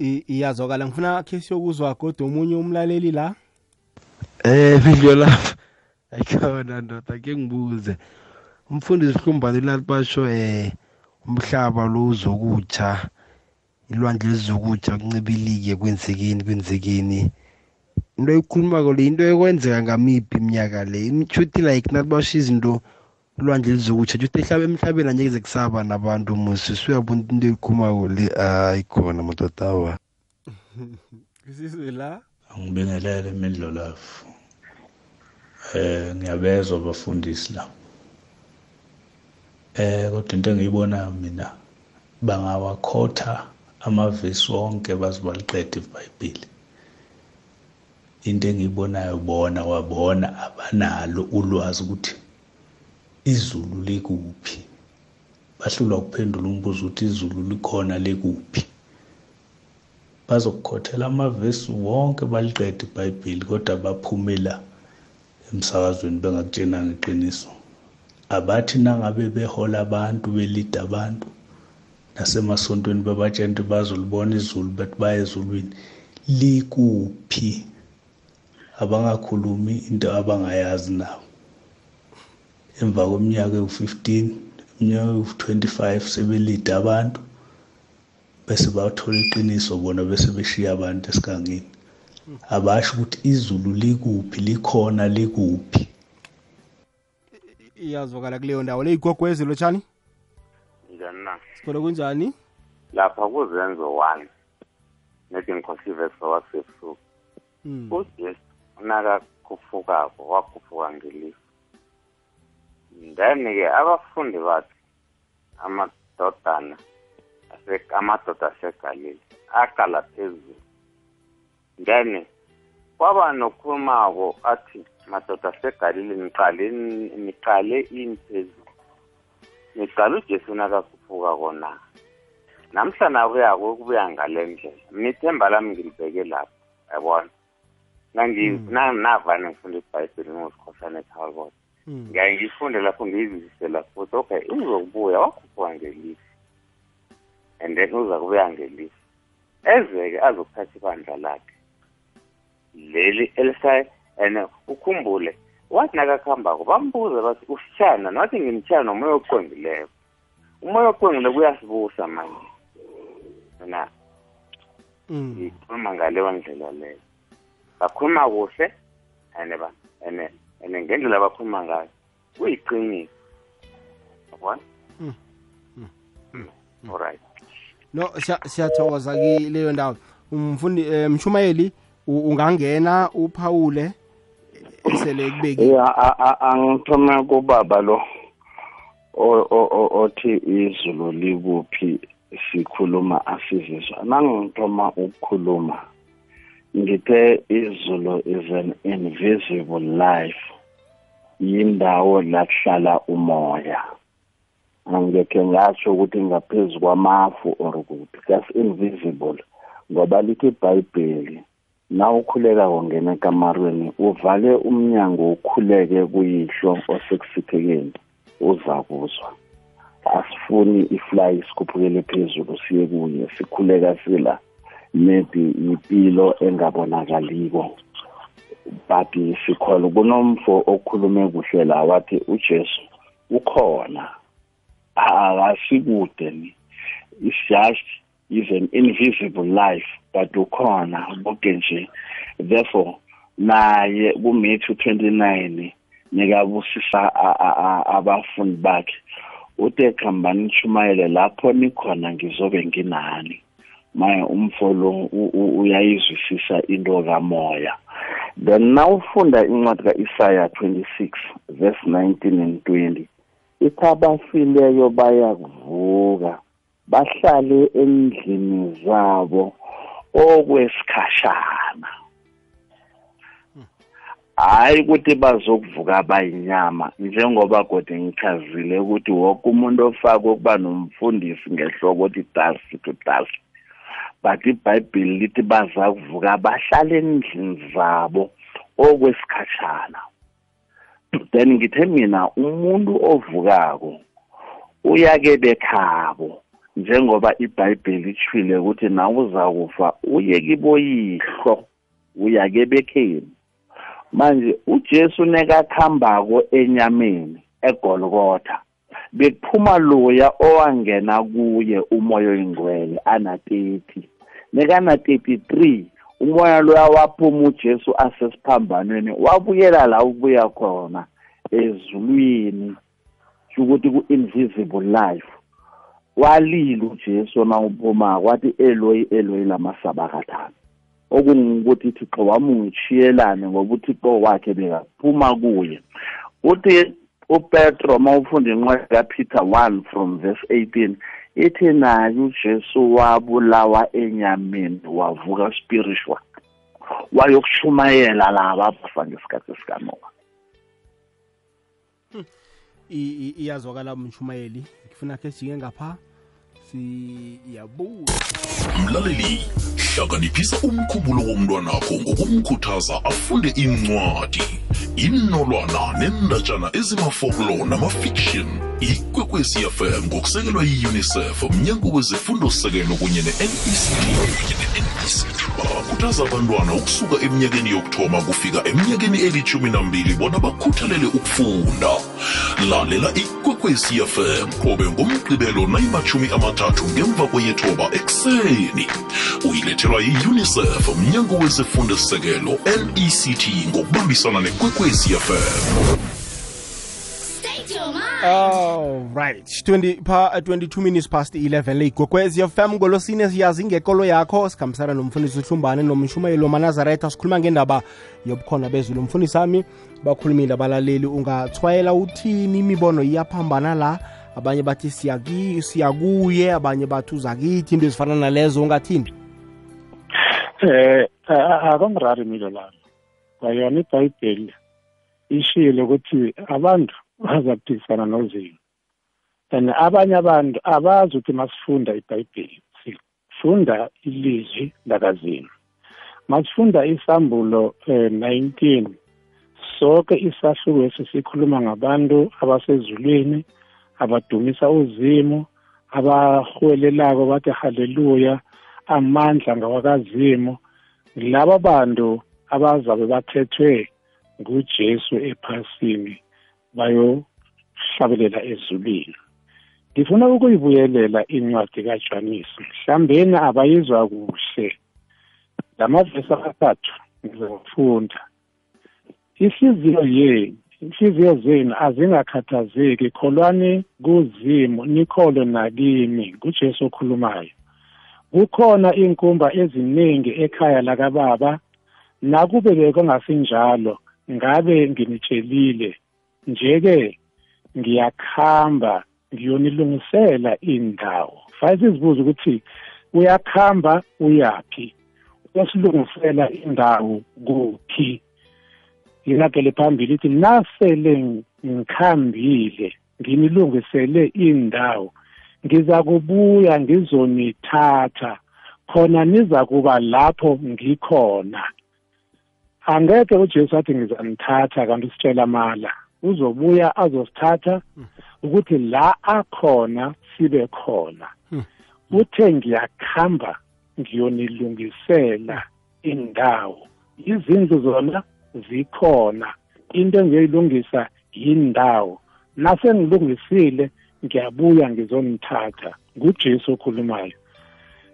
A: I- iyazwakala. Ngifuna khe siyokuzwa kodwa omunye umlaleli la?
G: Eh video lapha ayikhona ndoda ke ngibuze. Umfundisi Hlumbane lali basho eh umhlaba lo uzokutsha ilwandle lizokutsha kuncibilike kwenzekini kwenzekini into ekhulumako le into ekwenzeka ngamiphi iminyaka le? Imchuthi like nathi basho izinto ulwandle lizokutsha juthi ehlaba emhlabeni angeke kusaba nabantu musi suyabona into eyikhulumako le? Ayikhona madoda awa. <laughs>
A: Isizwe la?
H: Angibingelele imidlolafu eh ngiyabezwa abafundisi la. Eh kodwa into engiyibonayo mina bangawakhotha amavesi wonke baze baliqede iBhayibheli into engiyibonayo bona wabona abanalo ulwazi ukuthi izulu likuphi. Bahlulwa kuphendula umbuzo ukuthi izulu likhona likuphi. Bazokukhothela amavesi wonke baliqede iBhayibheli kodwa baphumela emsakazweni bengakutshenanga iqiniso abathi nangabe behola abantu belida abantu nasemasontweni bebatshela ukuthi bazolibona izulu bethi baya ezulwini. Likuphi? Abangakhulumi into abangayazi nabo. Emva kweminyaka ewu-15 iminyaka ewu-25 sebelida abantu bese bathola iqiniso bona bese beshiya abantu esigangeni. Abasho ukuthi izulu likuphi likhona likuphi.
A: Iyazwakala kuleyo ndawo. Le igogwezi lotshani
I: njani na?
A: Sikhona kunjani?
I: Lapha kuzenzo one. Nethi ngikhosive sowasebusuku
A: Mm.
I: ujesu unakakhuphukako wakufuka ngelifu then-ke abafundi bakhe amadodana ase- amadoda asegalile aqala phezulu then kwaba nokhulumako athi madoda asegalile niqale niqale ini phezulu niqale ujesu nakakhuphuka kona. Namhla kuyako kubuya ngale ndlela. Mnithemba ithemba lami ngilibeke lapho yabona navane ngifunda ibhayibheli ngozikhohlane ekhaya kodwa
A: Mm.
I: ngiyaye ngifunde lapho ngiyizwisise futhi okay uzokubuya wakhuphuka ngelisi and then uza kubuya ngelisi eze-ke azokuthatha ibandla lakhe leli elisa and ukhumbule. Wathi nakakuhambako bambuza bathi usitshana nathi ngimtshana nomoya oqongileyo umoya oqongileyo kuyasibusa manje. Mina
A: Mm.
I: ngikhuluma ngaleyo ndlela leyo bakhuluma kuhle and and and ngendlela abakhuluma ngayo. Kuyiqiniso. Yabona?
A: Mm. Mm.
I: alright
A: no siya- siyathokoza kileyo ndawo. Umfundi eh, mshumayeli? u- ungangena uphawule esele kubeki
B: ya a- a- angithoma kubaba lo o- o- o- othi izulu likuphi sikhuluma asizizwa nangithoma ukukhuluma ngithe izulu is an invisible life yindawo la kuhlala umoya. Angekhe ngatsho ukuthi ngaphezu kwamafu or kuphi that's invisible ngoba lithi ibhayibheli na ukhuleka kongena ekamarweni uvale umnyango ukhuleke kuyihlo osekusiphekeni uza kuzwa asifuni ifly sikhuphukele phezulu siye kuye sikhuleka sila maybe impilo engabonakaliko. But sikholwa kunomfo okhulume kuhle la wathi ujesu ukhona. Akasikude ni. It's just is an invisible life but ukhona konke nje. Therefore naye kuMatthew 29 nikabusisa a- a- a- abafundi bakhe. Uthi khambani nishumayele lapho nikhona ngizobe nginani. Maye umfolo u- u- uyayizwisisa into kamoya. Then nawufunda incwadi ka-isaya 26 verse 19 and 20 ithi abafileyo bayakuvuka. Bahlale endlini zabo okwesikhashana. Hayi ukuthi bazokuvuka bayinyama njengoba kodwa ngichazile ukuthi wonke umuntu ofake ukuba nomfundisi ngehloko othi dasi to dasi but ibhayibheli lithi baza kuvuka bahlale endlini zabo okwesikhashana. Then ngithe mina umuntu ovukako uyake bekhabo njengoba ibhayibheli itshwile ukuthi nawe uzakufa uye kiboyihlo uyake bekheni manje uJesu nekakhambako enyameni egolgotha bekuphuma loya owangena kuye umoya oyingcwele ana 30 nekana 33 umoya loya waphuma uJesu asesiphambanweni wabuyela la ukubuya khona ezulwini ukuthi ku-invisible life. Walila ujesu nawuphuma kwathi eloyi eloyi lamasabakathana okungukuthi thixo wami ungishiyelane ngoba uthixo wakhe bekaphuma kuye. Uthi upetro uma ufunda incwadi kapeter 1 from verse 18 ithi naye ujesu wabulawa enyameni wavuka spiritual. Wayokushumayela laba abafa ngesikhathi sikanoa
A: I- i- iyazwakala mshumayeli ngifuna khe sijike ngapha. Siyabuya
D: mlaleli hlakaniphisa umkhumbulo womntwanakho ngokumkhuthaza afunde incwadi inolwana nendatshana ezimafoklo namafiction ikwekwezi fm ngokusekelwa yi-unicef mnyango wezefundo-sekelo kunye ne-nect bakhuthaza abantwana ukusuka eminyakeni yokuthoma kufika eminyakeni elithumi nambili bona bakhuthalele ukufunda. Lalela ikwekwezi fm qobe ngomgqibelo nayimathumi amathathu ngemva kweyethoba ekuseni. Uyilethelwa yi-unicef mnyango wezefundo-sekelo nect ngokubambisana nekwekwezi fm
A: all right 20 pha 22 minutes past 11 le igwekwezi fm ngolosine siyazi ngekolo yakho. Sikhambisana nomfundisi uhlumbane nomshumayeli wamanazaretha sikhuluma ngendaba yobukhona bezulu. Umfundisi sami bakhulumile abalaleli. Ungathwayela uthini? Imibono iyaphambana la. Abanye bathi siyaki siyakuye abanye bathi uzakithi into ezifana nalezo ungathini?
C: Eh a- akamrari milo lami. Kwayona ibhayibheli ishilo ukuthi abantu bazakuphikisana nozimo and abanye abantu abazi ukuthi masifunda ibhayibheli sifunda ilizwi lakazimu. Masifunda isambulo eh, 19 sonke isahluko esisikhuluma ngabantu abasezulwini abadumisa uzimu abahwelelako bathi haleluya amandla ngawakazimu. Laba bantu abazabe bathethwe ngujesu ephasini. Bayohlabelela ezulwini. Ngifuna ukuyibuyelela incwadi kajanisi mhlambeni abayizwa kuhle. Lamavesi amathathu ngizofunda ihliziyo yenu inhliziyo zenu azingakhathazeki. Kholwani kuzimu nikholwe nakimi kujesu okhulumayo. Kukhona inkumba eziningi ekhaya lakababa. Nakube bekungasinjalo ngabe nginitshelile? Nje-ke ngiyakhamba ngiyonilungisela indawo. Fayisi sizibuza ukuthi uyakhamba uyaphi? Uyasilungisela indawo kuphi? Ngingagele phambili ithi nasele ngikhambile nginilungisele indawo ngiza kubuya ngizonithatha khona niza kuba lapho ngikhona. Angeke ujesu athi ngizanithatha kanti usitshela mala uzobuya azosithatha ukuthi la akhona sibe khona. Uthe ngiyakhamba ngiyonilungisela indawo. Izindlu zona zikhona. Into engiyoyilungisa yindawo. Nasengilungisile ngiyabuya ngizonithatha. Ngujesu okhulumayo.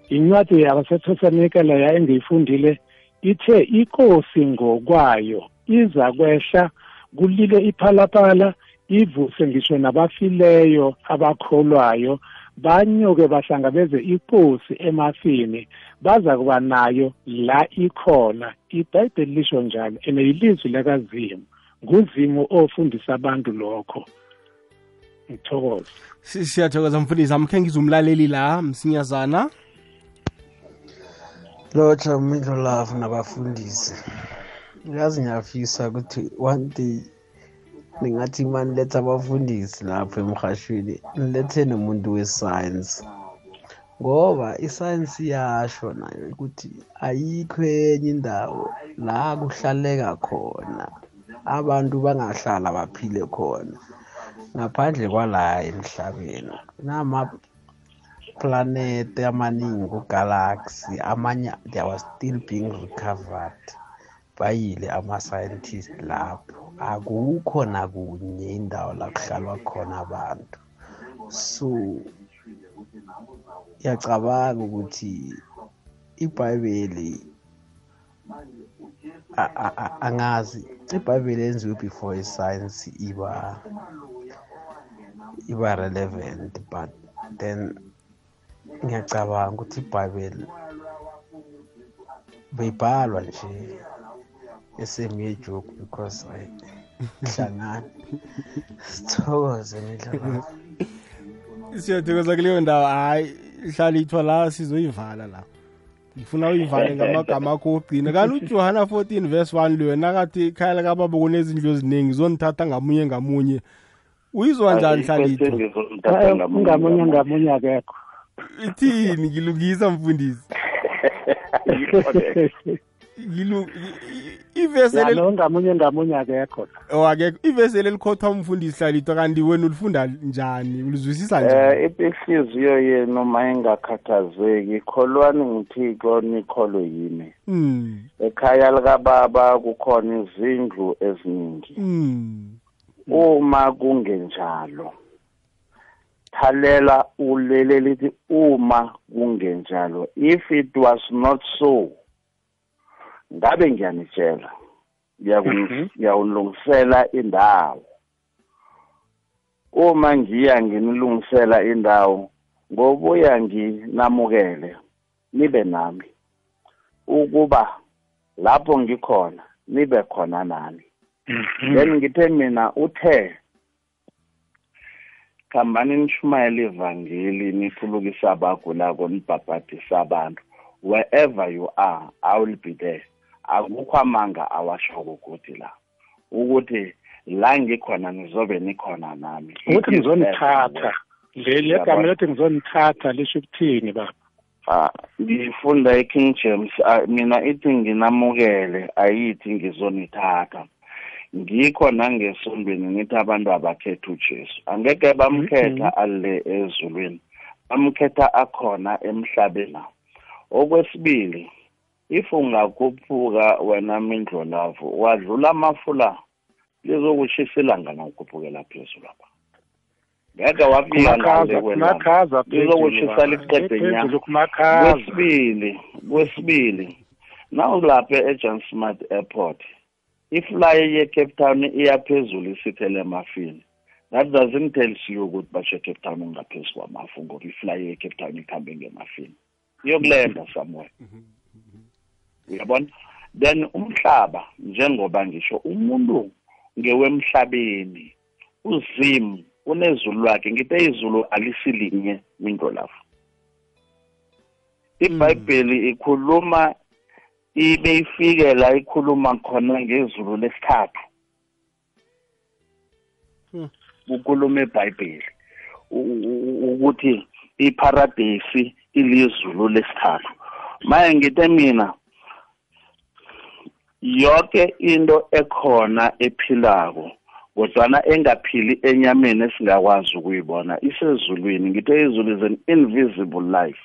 C: Incwadi yabasethosanikela ya engiyifundile ithe inkosi ngokwayo iza kwehla kulile iphalaphala ivuse ngisho nabafileyo abakholwayo banyuke bahlangabeze inkosi emafini baza kuba nayo la ikhona ibhayibheli lisho njalo and yilizwi lakazimu nguzimu ofundisa abantu lokho. Ngithokoza
A: siyathokoza mfundisi amkhe ngizumlaleli la msinyazana.
J: Lotsha umindlo love nabafundisi. Yazi ngiyafisa ukuthi one day ningathi ma niletha abafundisi lapho emhashweni nilethe nomuntu wesayensi ngoba isayensi iyasho nayo ukuthi ayikho enye indawo la kuhlaleka khona abantu bangahlala baphile khona. Ngaphandle kwala emhlabeni nama-planet amaningi kugalaxy amanye they were still being recovered. Bayile ama-scientist lapho. Akukho nakunye indawo la kuhlalwa khona abantu. So ngiyacabanga ukuthi ibhayibheli angazi ibhayibheli yenziwe before iscience iba iba relevant but then ngiyacabanga ukuthi ibhayibheli beyibhalwa nje. Esemiye joke because I <laughs> hlangana sithokoze nidlala
A: siyathokoza kuleyo ndawo. Hayi hlala ithwa la sizoyivala la. Ngifuna uyivale ngamagama akho ogcina. Kanti ujohana 14 verse 1 lo yena kathi ikhaya lakababa kunezindlu eziningi zonithatha ngamunye ngamunye. Uyizwa njani hlalitho
C: ngamunye ngamunye akekho.
A: Ithini? Ngilungisa mfundisi. <laughs> ivesele
C: ngamunye ngamunye akekho
A: akekho. Ivesele likhothwa umfundisi hlalito kanti wena ulifunda njani? Ulizwisisa njani?
B: Um ihliziyo yenu ma ingakhathazeki kholwani ngithixo nikholwe yimi
A: mm
B: ekhaya likababa kukhona izindlu eziningi.
A: Mm
B: uma kungenjalo thalela ulele lithi uma kungenjalo if it was not so ngabe ngiyanitshela? Ngiyawulungisela indawo. Uma ngiya nginilungisela indawo ngobuya nginamukele nibe nami. Ukuba lapho ngikhona nibe khona nami. Then ngithe mina uthe khambani nishumayela ivangeli niphulukisa abagulako nibhabhadisa abantu. Wherever you are i will be there. Akukho amanga awashoko ukuthi la ukuthi la ngikhona nizobe nikhona nami.
C: Ukuthi ngizonithatha le gama lethi ngizonithatha lisho ukuthini baba?
B: Ah, ngifunda eKing James ah, mina ithi nginamukele ayithi ngizonithatha. Ngikho nangesondweni ngithi abantu abakhetha uJesu. Angeke bamkhetha ale ezulwini bamkhetha akhona emhlabeni. Okwesibili if ungakhuphuka wena mindlolavu wadlula amafula lizokushisa ilanga nawukhuphukela phezulu apha. Ngeke wafika ngale
C: kumakhaza
B: lizokushisa liqede nya. kwesibili kwesibili. Nawulapha ejohn smart airport ifly ye-cape town iyaphezulu isithele emafini. That doesn't tell you ukuthi basho ecape town ungaphezu kwamafu ngoba ifly ye-cape town ikhambe ngemafini. Iyokulenda somewhere. Uyabona then umhlaba njengoba ngisho umuntu ngewemhlabeni uzimu unezulu lwakhe ngithe izulu alisilinye minto lapho. Ibhayibheli ikhuluma ibe ifike la ikhuluma khona ngezulu lesithathu. Kukhuluma ebhayibheli ukuthi iparadesi ilizulu lesithathu. Maye ngithe mina yonke into ekhona ephilako kodwana engaphili enyameni esingakwazi ukuyibona isezulwini ngithe izulu is an invisible life.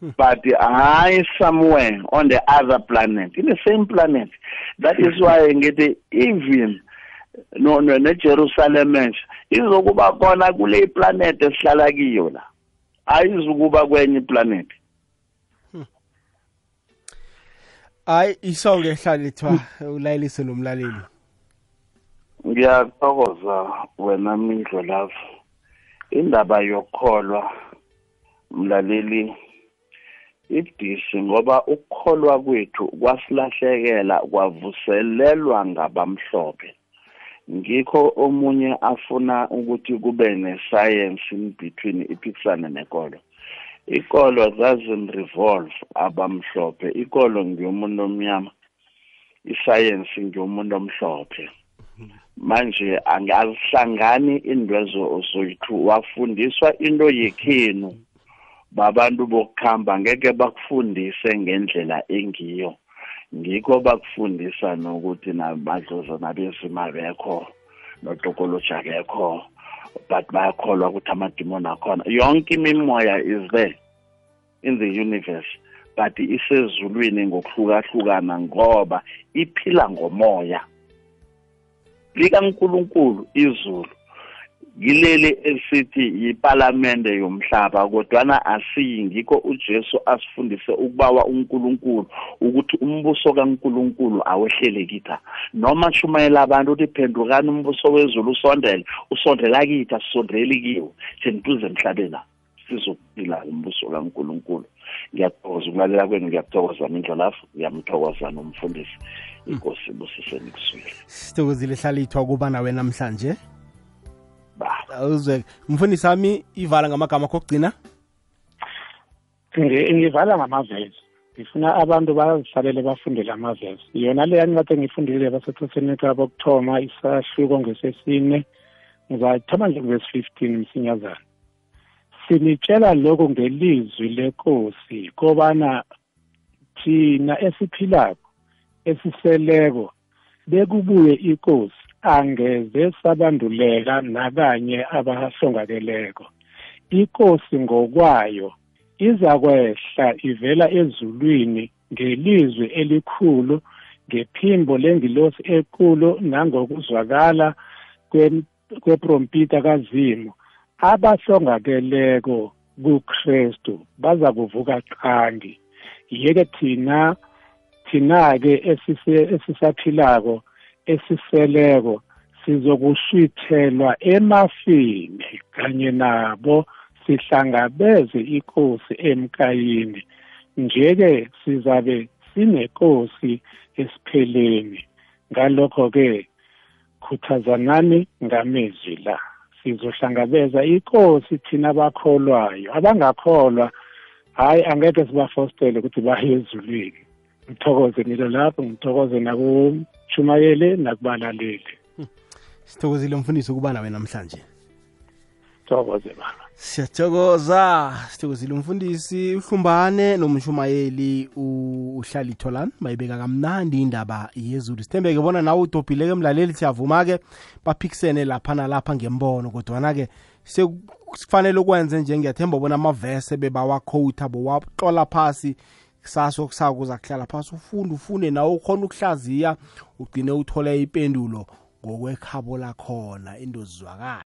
B: But hayi somewhere on the other planet in the same planet. That is why ngithi even no neJerusalem nje izokuba khona kule planet esihlala kiyo la. Ayizukuba kwenye iplanet.
A: Hayi isonke hlalithwa ulayelise nomlaleli.
B: Ngiyathokoza wena mindlo lapho indaba yokukholwa mlaleli idisi ngoba ukukholwa kwethu kwasilahlekela kwavuselelwa ngabamhlophe. Ngikho omunye afuna ukuthi kube nescience in between iphikisane nekolo. Ikolo doesn't revolve abamhlophe. Ikolo ngiyomuntu omnyama isayensi ngiyomuntu omhlophe. Manje angazihlangani indwezo zoyithu wafundiswa into yekhenu babantu bokuhamba ngeke bakufundise ngendlela engiyo. Ngikho bakufundisa nokuthi namadloza nabezima bekho notokoloji akekho but bayakholwa ukuthi amadimoni akhona. Yonke imimoya is there in the universe but isezulwini ngokuhlukahlukana ngoba iphila ngomoya. Likankulunkulu izulu. Yileli esithi yipalamende yomhlaba kodwana asiyi ngikho uJesu asifundise ukubawa uNkulunkulu ukuthi umbuso kaNkulunkulu awehlele kitha. Noma shumayela abantu uthi phendukani umbuso wezulu usondele. Usondela kithi asisondeli kiwo. Senituze emhlabeni sizophila umbuso kaNkulunkulu. Ngiyathokoza ukulalela kwenu ngiyathokoza mindlolafu ngiyamthokoza nomfundisi. Inkosi busiseni kuswile
A: sithokozile hlalithwa kuba nawe namhlanje. Uzwe mfundisi wami ivala ngamagama akho okugcina
C: ngivala ngamavesi ngifuna abantu bazihlalele bafundele amavesi yona leya nikade ngifundile basekhosini kabo okuthoma isahluko ngesesine. Ngizayithoma nje kuvesi fifteen msinyazana. Sinitshela lokhu ngelizwi lenkosi kobana thina esiphilako esiseleko bekubuye inkosi angeze sabanduleka nakanye abahlongakeleko inkosi ngokwayo iza kwehla ivela ezulwini ngelizwi elikhulu ngephimbo lengilosi ekulu nangokuzwakala kweprompita kazimu. Abahlongakeleko kuKristu baza kuvuka qangi. Yeke thina thina-ke esisaphilako esiseleko sizokushwithelwa emafini kanye nabo sihlangabeze inkosi emkayini nje-ke sizabe sinenkosi esipheleni. Ngalokho-ke khuthazanani ngamezwi la. Sizohlangabeza inkosi thina abakholwayo abangakholwa hhayi angeke sibafostele ukuthi baye ezulwini. Ngithokoze nilo lapho ngithokoze nakumshumayele nakubalaleli.
A: Sithokozile mfundisi ukuba nawe namhlanje.
C: Thokoze baba.
A: Siyathokoza. Sithokozile umfundisi uhlumbane nomshumayeli u- uhlalithwa lani bayibeka kamnandi indaba yezulu. Sithembeke bona nawe udobhileke emlaleli siyavuma-ke baphikisene lapha nalapha ngembono kodwana-ke sekufanele ukwenze nje ngiyathemba bona amavese bebawakhowutha bowatlola phasi kusasa okusako kuza kuhlala phasi ufunde ufunde nawe ukhona ukuhlaziya ugcine uthole ipendulo ngokwekhabo lakhona into zizwakala